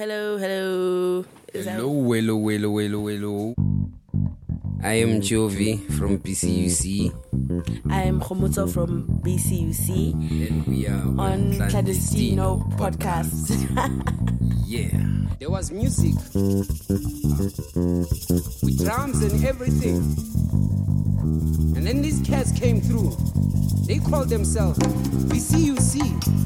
hello, hello. Is Hello, hello, hello, hello, hello. I am Jovi from BCUC, I am Kgomotso from BCUC and we are on Clandestino Podcast. yeah. There was music with drums and everything. And then these cats came through. They called themselves BCUC.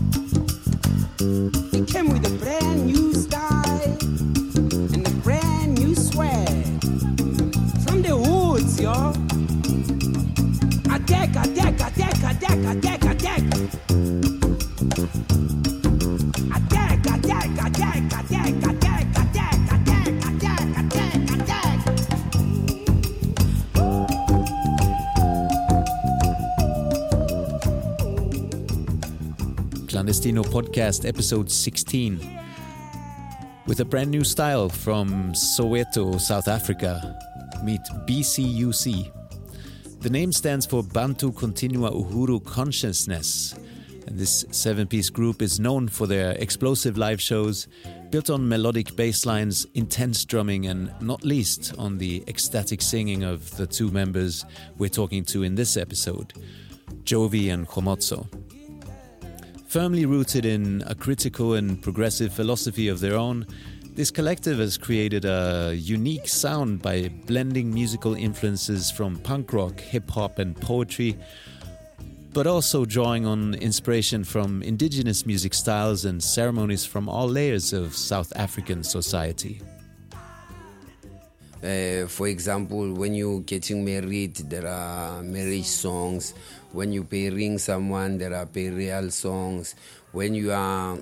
They came with a brand new style Clandestino Podcast, episode 16. With a brand new style from Soweto, South Africa. Meet BCUC. The name stands for Bantu Continua Uhuru Consciousness. And this seven piece group is known for their explosive live shows, built on melodic bass lines, intense drumming, and not least on the ecstatic singing of the two members we're talking to in this episode, Jovi and Kgomotso. Firmly rooted in a critical and progressive philosophy of their own, this collective has created a unique sound by blending musical influences from punk rock, hip hop, and poetry, but also drawing on inspiration from indigenous music styles and ceremonies from all layers of South African society. Uh, for example, when you're getting married, there are marriage songs. When you're burying someone, there are burial songs. When you are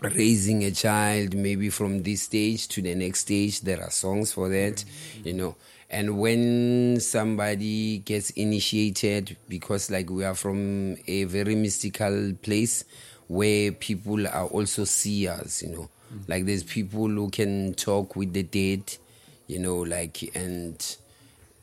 raising a child, maybe from this stage to the next stage, there are songs for that, you know. And when somebody gets initiated, because like we are from a very mystical place where people are also seers, you know, like there's people who can talk with the dead, you know, like, and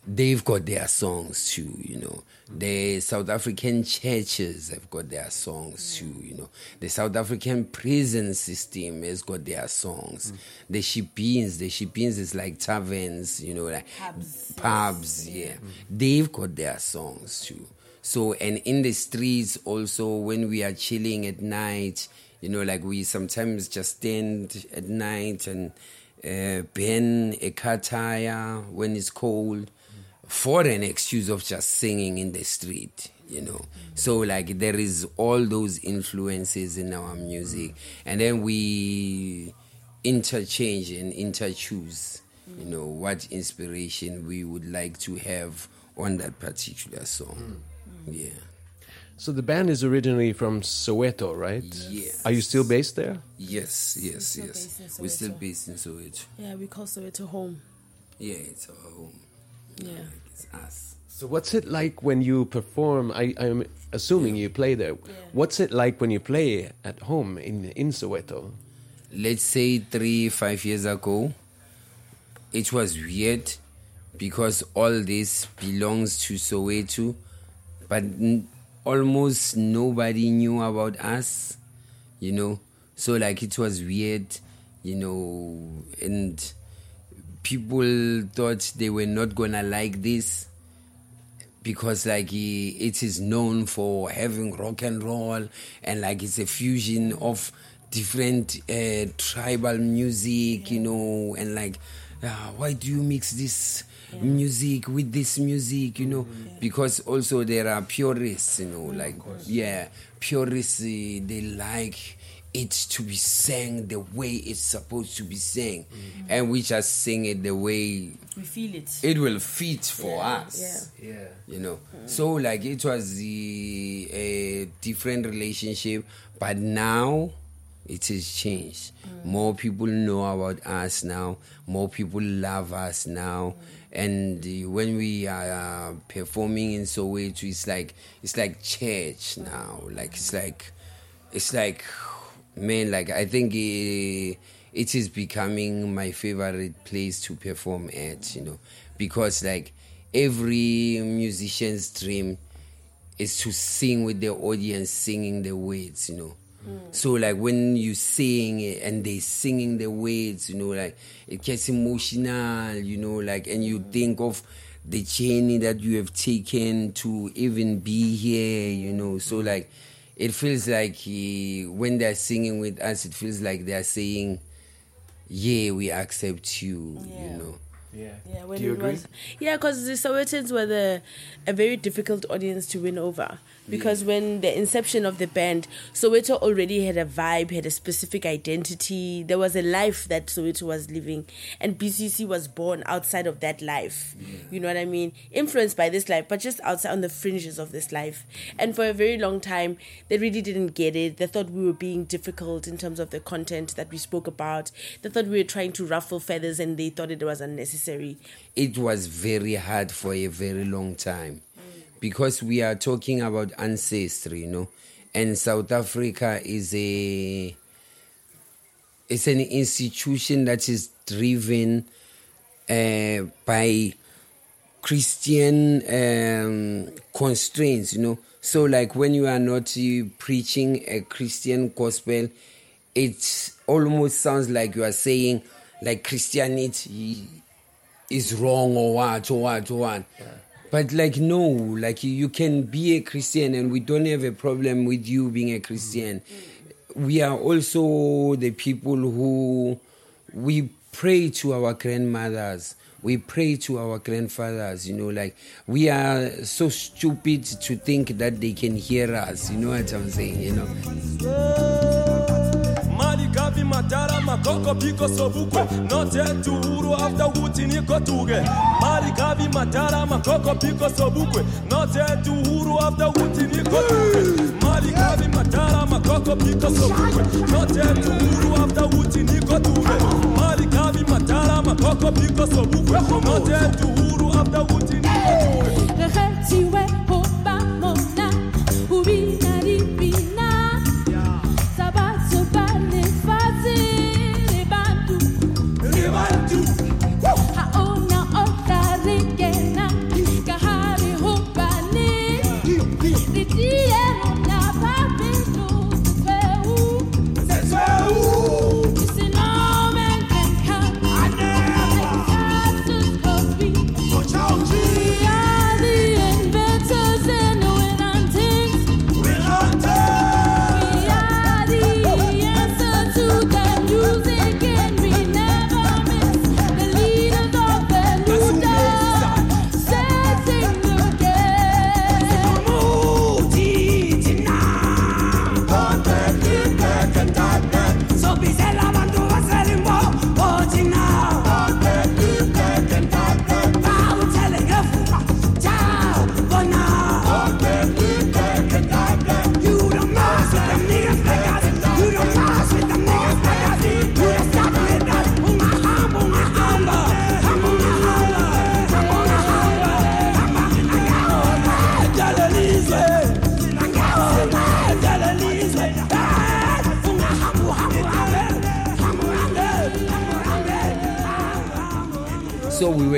they've got their songs too, you know. The South African churches have got their songs too, you know. The South African prison system has got their songs. Mm. The shebeens, the shebeens is like taverns, you know, like Pubs. pubs, yeah. Mm. They've got their songs too. So, and in the streets also, when we are chilling at night, you know, like we sometimes just stand at night and uh, burn a car tire when it's cold for an excuse of just singing in the street, you know. So, like, there is all those influences in our music, and then we interchange and interchoose, you know, what inspiration we would like to have on that particular song. Yeah. So the band is originally from Soweto, right? Yes. Are you still based there? Yes, yes, still yes. We're still based in Soweto. yeah, we call Soweto home. Yeah, it's our home. Yeah. It's us. So what's it like when you perform? I, I'm assuming you play there. What's it like when you play at home in in Soweto? let's say three, five years ago, it was weird because all this belongs to Soweto, but n- almost nobody knew about us, you know. So, like, it was weird, you know, and people thought they were not gonna like this because like it is known for having rock and roll and like it's a fusion of different uh, tribal music you know? And like uh, why do you mix this music with this music you know mm-hmm. because also there are purists you know mm, like yeah purists uh, they like it to be sang the way it's supposed to be sang mm-hmm. and we just sing it the way We feel it. it will fit for Yeah, us. Yeah. yeah You know. Mm. So like it was the a different relationship, but now it has changed. More people know about us now. More people love us now. And uh, when we are uh, performing in Soweto, it's like it's like church now. Like it's like it's like man. Like I think. Uh, it is becoming my favorite place to perform at, you know, because like every musician's dream is to sing with the audience singing the words, you know. Mm. So like when you sing it and they singing the words, you know, like it gets emotional, you know, like and you mm. think of the journey that you have taken to even be here, you know. So mm. like it feels like eh, when they're singing with us, it feels like they're saying, "Yeah, we accept you," Yeah. you know. Yeah. Yeah, when Do you agree? was yeah, because the Sowetans were the a very difficult audience to win over because when the inception of the band, Soweto already had a vibe, had a specific identity. There was a life that Soweto was living, and BCC was born outside of that life. You know what I mean? Influenced by this life, but just outside on the fringes of this life. And for a very long time, they really didn't get it. They thought we were being difficult in terms of the content that we spoke about. They thought we were trying to ruffle feathers, and they thought it was unnecessary. it was very hard for a very long time because we are talking about ancestry, you know, and South Africa is a it's an institution that is driven uh, by Christian um, constraints, you know. So, like when you are not uh, preaching a Christian gospel, it almost sounds like you are saying, like Christianity is wrong or what or what or what. But like no, like you, can be a Christian and we don't have a problem with you being a Christian. We are also the people who we pray to our grandmothers. We pray to our grandfathers, you know, like we are so stupid to think that they can hear us, you know what I'm saying, you know. Gavi matara makoko piko sobukwe Note tuhuru after huti niko tuge Mali gavi matara makoko piko sobukwe Note tuhuru after huti niko tuge Mali gavi matara makoko piko sobukwe Note tuhuru after huti niko tuge Mali gavi matara makoko piko sobukwe Note tuhuru after huti niko tuge Re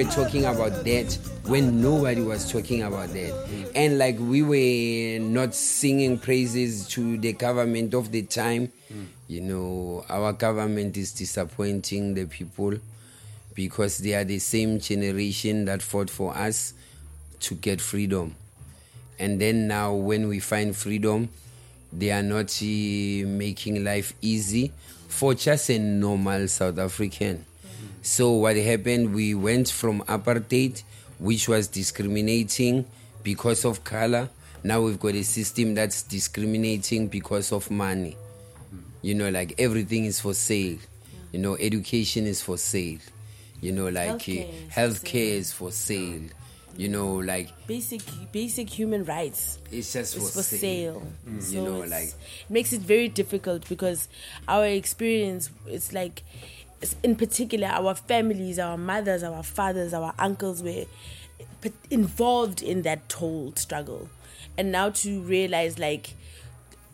were talking about that when nobody was talking about that. And like we were not singing praises to the government of the time. You know, our government is disappointing the people because they are the same generation that fought for us to get freedom. And then now, when we find freedom, they are not eh, making life easy for just a normal South African. So what happened? We went from apartheid, which was discriminating because of color. Now we've got a system that's discriminating because of money. You know, like everything is for sale. You know, education is for sale. You know, like eh, Healthcare is for healthcare is for sale. You know, like basic basic human rights it's just for, for sale. sale. Mm. So You know, like it makes it very difficult because our experience it's like in particular our families, our mothers, our fathers, our uncles were involved in that whole struggle. And now to realize like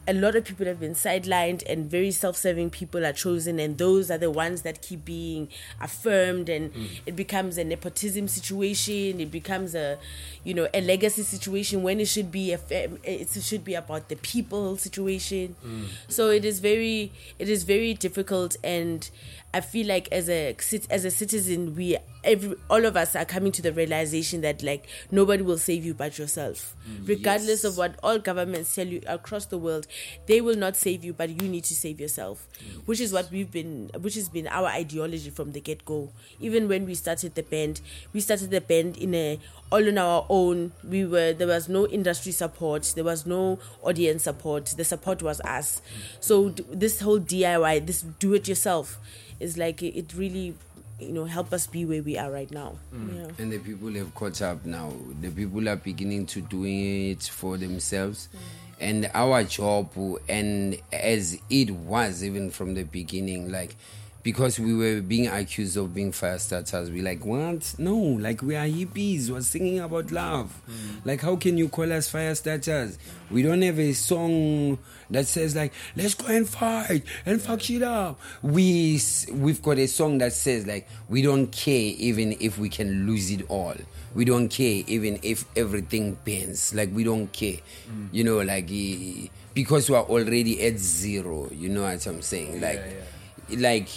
a lot of people have been sidelined and very self-serving people are chosen and those are the ones that keep being affirmed and mm. it becomes a nepotism situation it becomes a you know a legacy situation when it should be a it should be about the people situation. Mm. So it is very it is very difficult and I feel like as a as a citizen, we every all of us are coming to the realization that like nobody will save you but yourself, mm, regardless of what all governments tell you across the world. They will not save you, but you need to save yourself, mm. which is what we've been, which has been our ideology from the get go. Even when we started the band, we started the band in a all on our own. We were there was no industry support, there was no audience support. The support was us. Mm. So d- this whole DIY, this do it yourself, is like it, it really, you know, help us be where we are right now. Mm. Yeah. And the people have caught up now. The people are beginning to doing it for themselves. Mm. And our job, and as it was even from the beginning, like because we were being accused of being fire starters, we like what? No, like we are hippies. We're singing about love. Like how can you call us fire starters? We don't have a song that says like let's go and fight and fuck shit up. We we've got a song that says like we don't care even if we can lose it all. We don't care even if everything bends. Like we don't care, you know, like eh, because we are already at zero. You know what I'm saying? Like, like.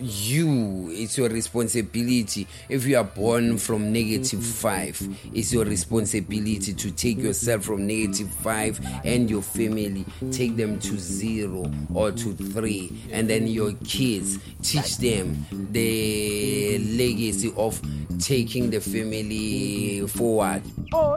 you it's your responsibility. If you are born from negative five it's your responsibility to take yourself from negative five and your family. Take them to zero or to three and then your kids teach them the legacy of taking the family forward. Oh,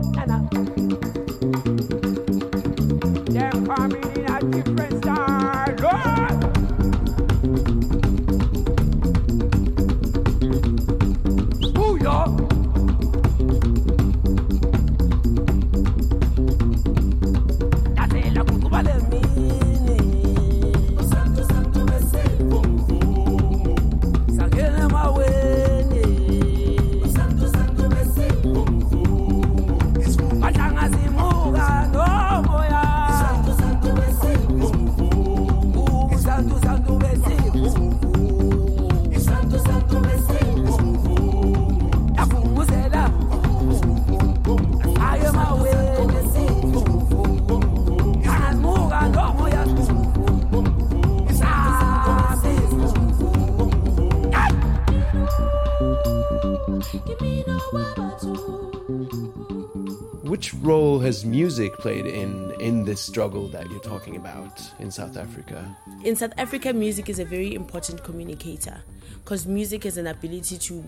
has music played in in this struggle that you're talking about in South Africa? in South Africa, music is a very important communicator because music has an ability to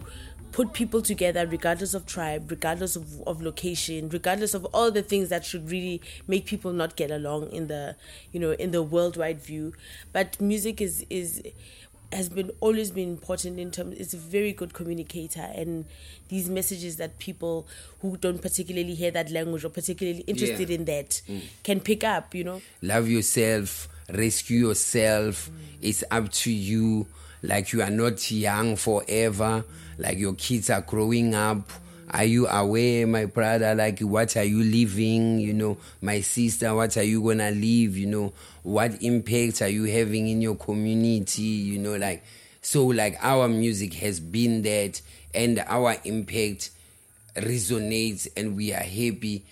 put people together regardless of tribe, regardless of, of location, regardless of all the things that should really make people not get along in the you know in the worldwide view. But music is is has been always been important in terms it's a very good communicator and these messages that people who don't particularly hear that language or particularly interested Yeah. in that mm. can pick up you know love yourself, rescue yourself. Mm. It's up to you. Like you are not young forever. Like your kids are growing up. Are you aware, my brother? Like, what are you living? You know, my sister, what are you gonna leave? You know, what impact are you having in your community? You know, like, so, like, our music has been that, and our impact resonates and we are happy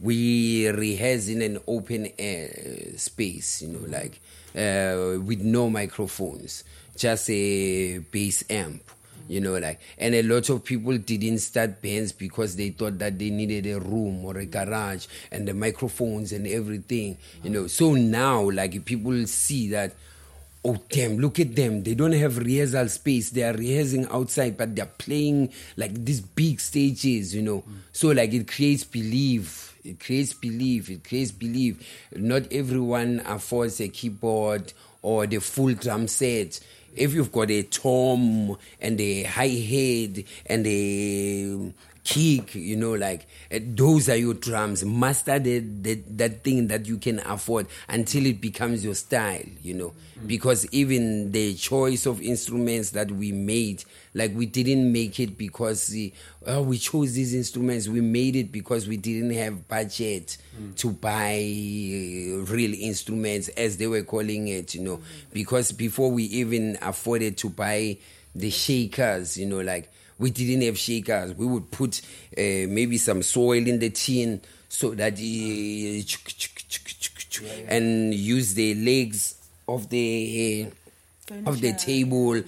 we rehearse in an open air space you know like uh, with no microphones just a bass amp you know like and a lot of people didn't start bands because they thought that they needed a room or a garage and the microphones and everything you know. So now like people see that oh damn look at them. They don't have rehearsal space. They are rehearsing outside but they're playing like these big stages you know. Mm. So like it creates belief. It creates belief. It creates belief. Not everyone affords a keyboard or the full drum set if you've got a tom and a hi-hat and a kick, you know, like uh, those are your drums. Master the, the, that thing that you can afford until it becomes your style, you know. Because even the choice of instruments that we made, like we didn't make it because the, oh, we chose these instruments. We made it because we didn't have budget to buy uh, real instruments, as they were calling it, you know. Because before we even afforded to buy the shakers, you know, like we didn't have shakers. We would put uh, maybe some soil in the tin so that uh, and use the legs of the uh, of the table.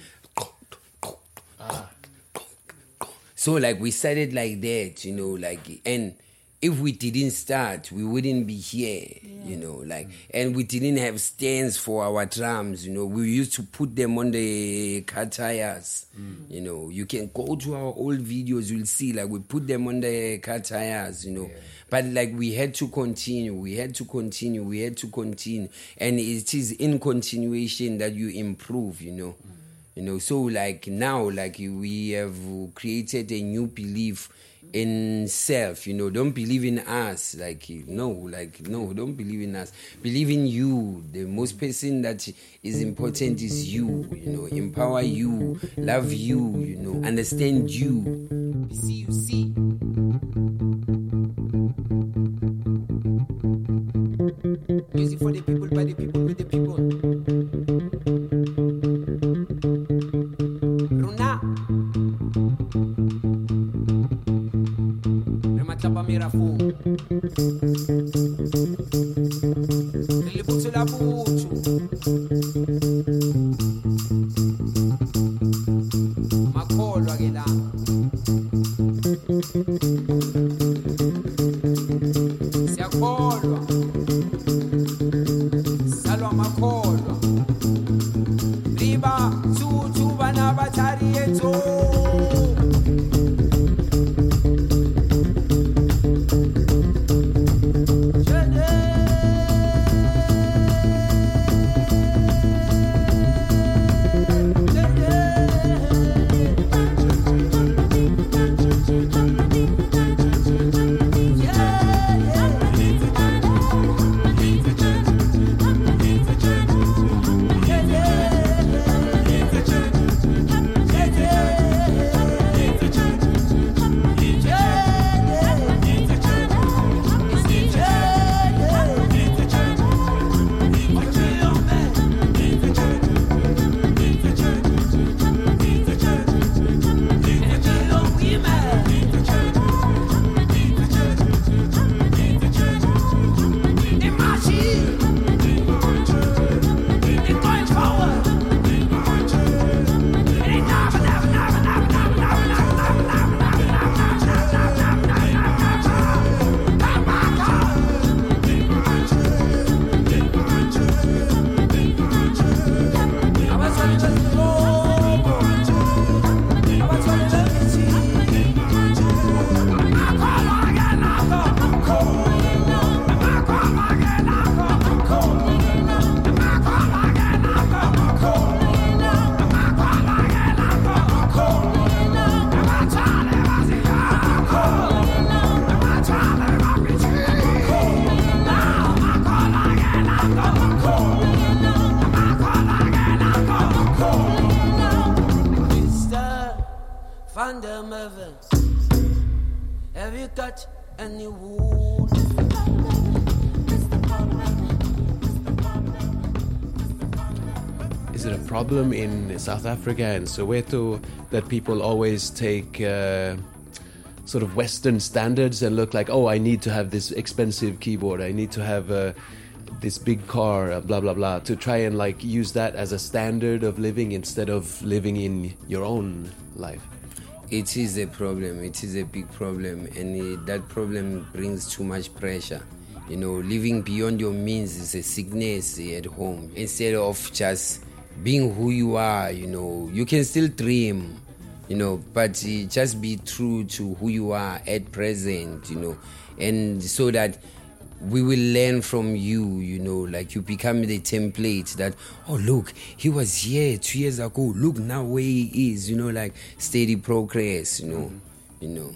So like we started like that, you know, like and if we didn't start, we wouldn't be here, you know, like and we didn't have stands for our drums, you know. We used to put them on the car tires. Mm. You know, you can go to our old videos, you'll see like we put them on the car tires, you know. But like we had to continue, we had to continue, we had to continue. And it is in continuation that you improve, you know. Mm. You know, so like now, like we have created a new belief in self. You know, don't believe in us. Like no, like no, don't believe in us. Believe in you. The most person that is important is you. You know, empower you, love you. You know, understand you. See, you see. Rematlapa mirafu. Is it a problem in South Africa and Soweto that people always take uh, sort of Western standards and look like, oh, I need to have this expensive keyboard, I need to have uh, this big car, uh, blah blah blah, to try and like use that as a standard of living instead of living in your own life? It is a problem. It is a big problem, and uh, that problem brings too much pressure. You know, living beyond your means is a sickness at home. Instead of just being who you are, you know, you can still dream, you know, but uh, just be true to who you are at present, you know, and so that we will learn from you, you know, like you become the template that, oh, look, he was here two years ago. Look now where he is, you know, like steady progress, you know, you know.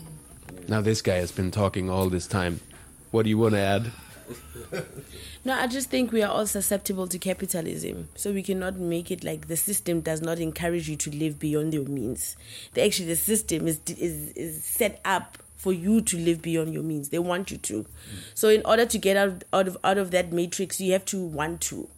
Now this guy has been talking all this time. What do you want to add? No, I just think we are all susceptible to capitalism. So we cannot make it like the system does not encourage you to live beyond your means. The, actually, the system is, is, is set up for you to live beyond your means. They want you to. So in order to get out, out, of, out of that matrix, you have to want to.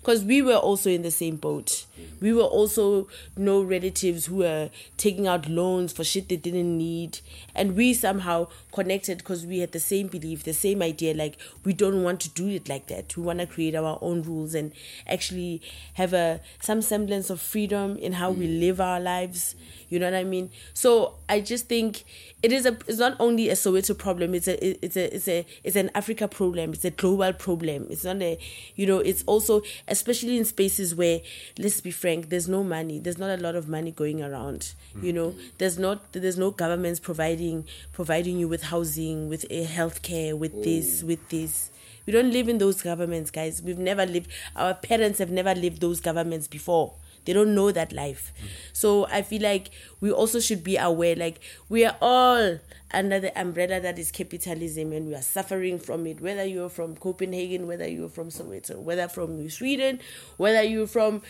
Because we were also in the same boat. Mm-hmm. We were also no relatives who were taking out loans for shit they didn't need. And we somehow connected because we had the same belief, the same idea. Like, we don't want to do it like that. We want to create our own rules and actually have a some semblance of freedom in how we mm. live our lives. You know what I mean? So I just think it is a it's not only a Soweto problem, it's a it's a it's a it's an Africa problem, it's a global problem. It's not a you know, it's also especially in spaces where let's be frank, there's no money, there's not a lot of money going around. You know, there's not there's no governments providing providing you with housing, with a healthcare, with this, oh. with this. We don't live in those governments, guys. We've never lived our parents have never lived those governments before they don't know that life. So i feel like we also should be aware like we are all under the umbrella that is capitalism and we are suffering from it. Whether you're from copenhagen whether you're from soweto whether from sweden whether you're from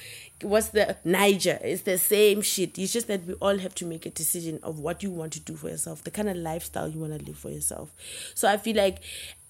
what's the niger it's the same shit. It's just that we all have to make a decision of what you want to do for yourself the kind of lifestyle you want to live for yourself. So i feel like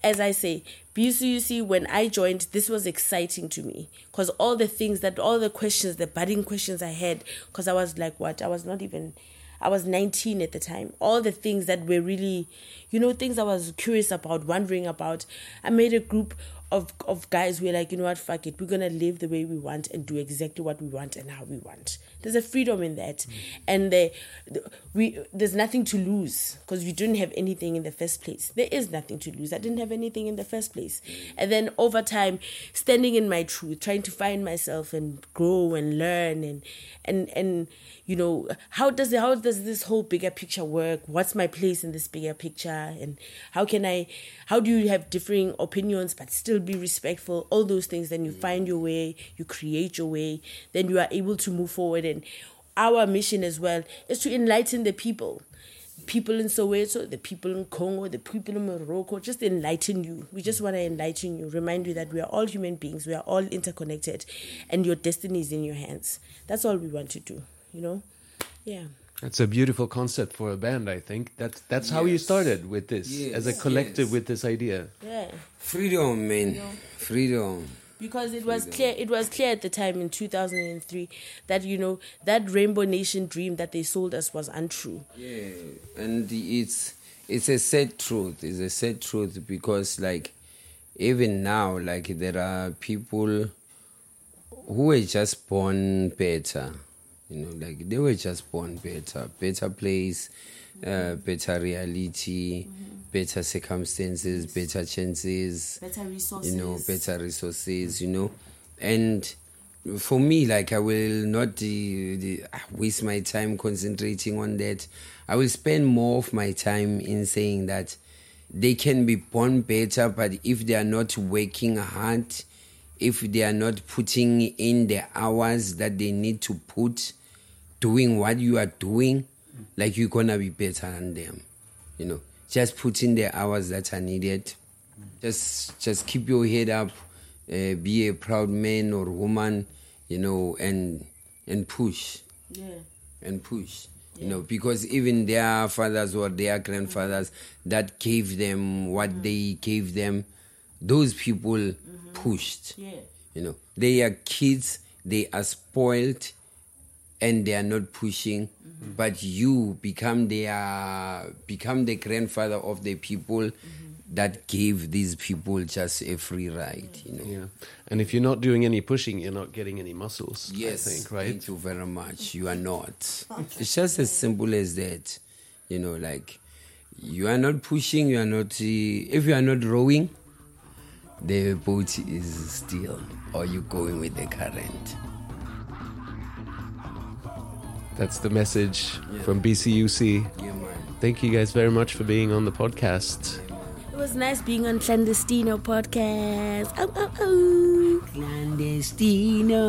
as I say, BCUC, when I joined, this was exciting to me because all the things that, all the questions, the budding questions I had, because I was like, what? I was not even, I was 19 at the time. All the things that were really, you know, things I was curious about, wondering about. I made a group of, of guys were like, you know what, fuck it. We're going to live the way we want and do exactly what we want and how we want. There's a freedom in that. Mm. And the, the, we there's nothing to lose because we didn't have anything in the first place. There is nothing to lose. I didn't have anything in the first place. Mm. And then over time, standing in my truth, trying to find myself and grow and learn and and and you know how does how does this whole bigger picture work? What's my place in this bigger picture? And how can I how do you have differing opinions but still be respectful? All those things. Then you find your way, you create your way, then you are able to move forward and our mission as well is to enlighten the people. People in Soweto, the people in Congo, the people in Morocco, just enlighten you. We just want to enlighten you, remind you that we are all human beings, we are all interconnected, and your destiny is in your hands. That's all we want to do, you know? Yeah. That's a beautiful concept for a band, I think. That's that's how you started with this as a collective yes. with this idea. Yeah. Freedom, man. Freedom. because it was clear it was clear at the time in 2003 that you know that rainbow nation dream that they sold us was untrue Yeah, and it's it's a sad truth. It's a sad truth because like even now, like there are people who were just born better. You know, like they were just born better, better place, uh, better reality, better circumstances, better chances better resources you know better resources you know. And for me like i will not uh, the, waste my time concentrating on that. I will spend more of my time in saying that they can be born better but if they are not working hard if they are not putting in the hours that they need to put doing what you are doing like you're gonna be better than them you know? Just put in the hours that are needed. Just just keep your head up uh, be a proud man or woman you know and and push. Yeah. And push you know? Because even their fathers or their grandfathers that gave them what they gave them those people pushed yeah. you know? They are kids they are spoiled and they are not pushing but you become their become the grandfather of the people that gave these people just a free ride you know Yeah. And if you're not doing any pushing, you're not getting any muscles. Yes, I think, right? Thank you very much. You are not. It's just as simple as that. You know, like you are not pushing. You are not. Uh, if you are not rowing, the boat is still, or you going with the current. That's the message from BCUC. Yeah, man. Thank you guys very much for being on the podcast. it was nice being on clandestino podcast oh, oh, oh. Clandestino.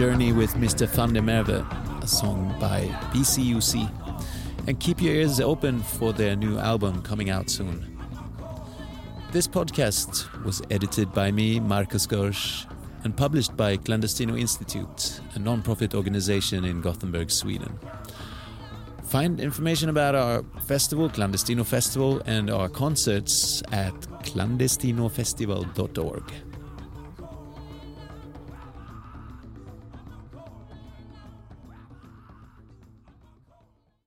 Journey with Mr. Van der Merwe, a song by BCUC. And keep your ears open for their new album coming out soon. This podcast was edited by me, Markus Görsch, and published by Clandestino Institute, a non profit organization in Gothenburg, Sweden. Find information about our festival, Clandestino Festival, and our concerts at clandestinofestival.org.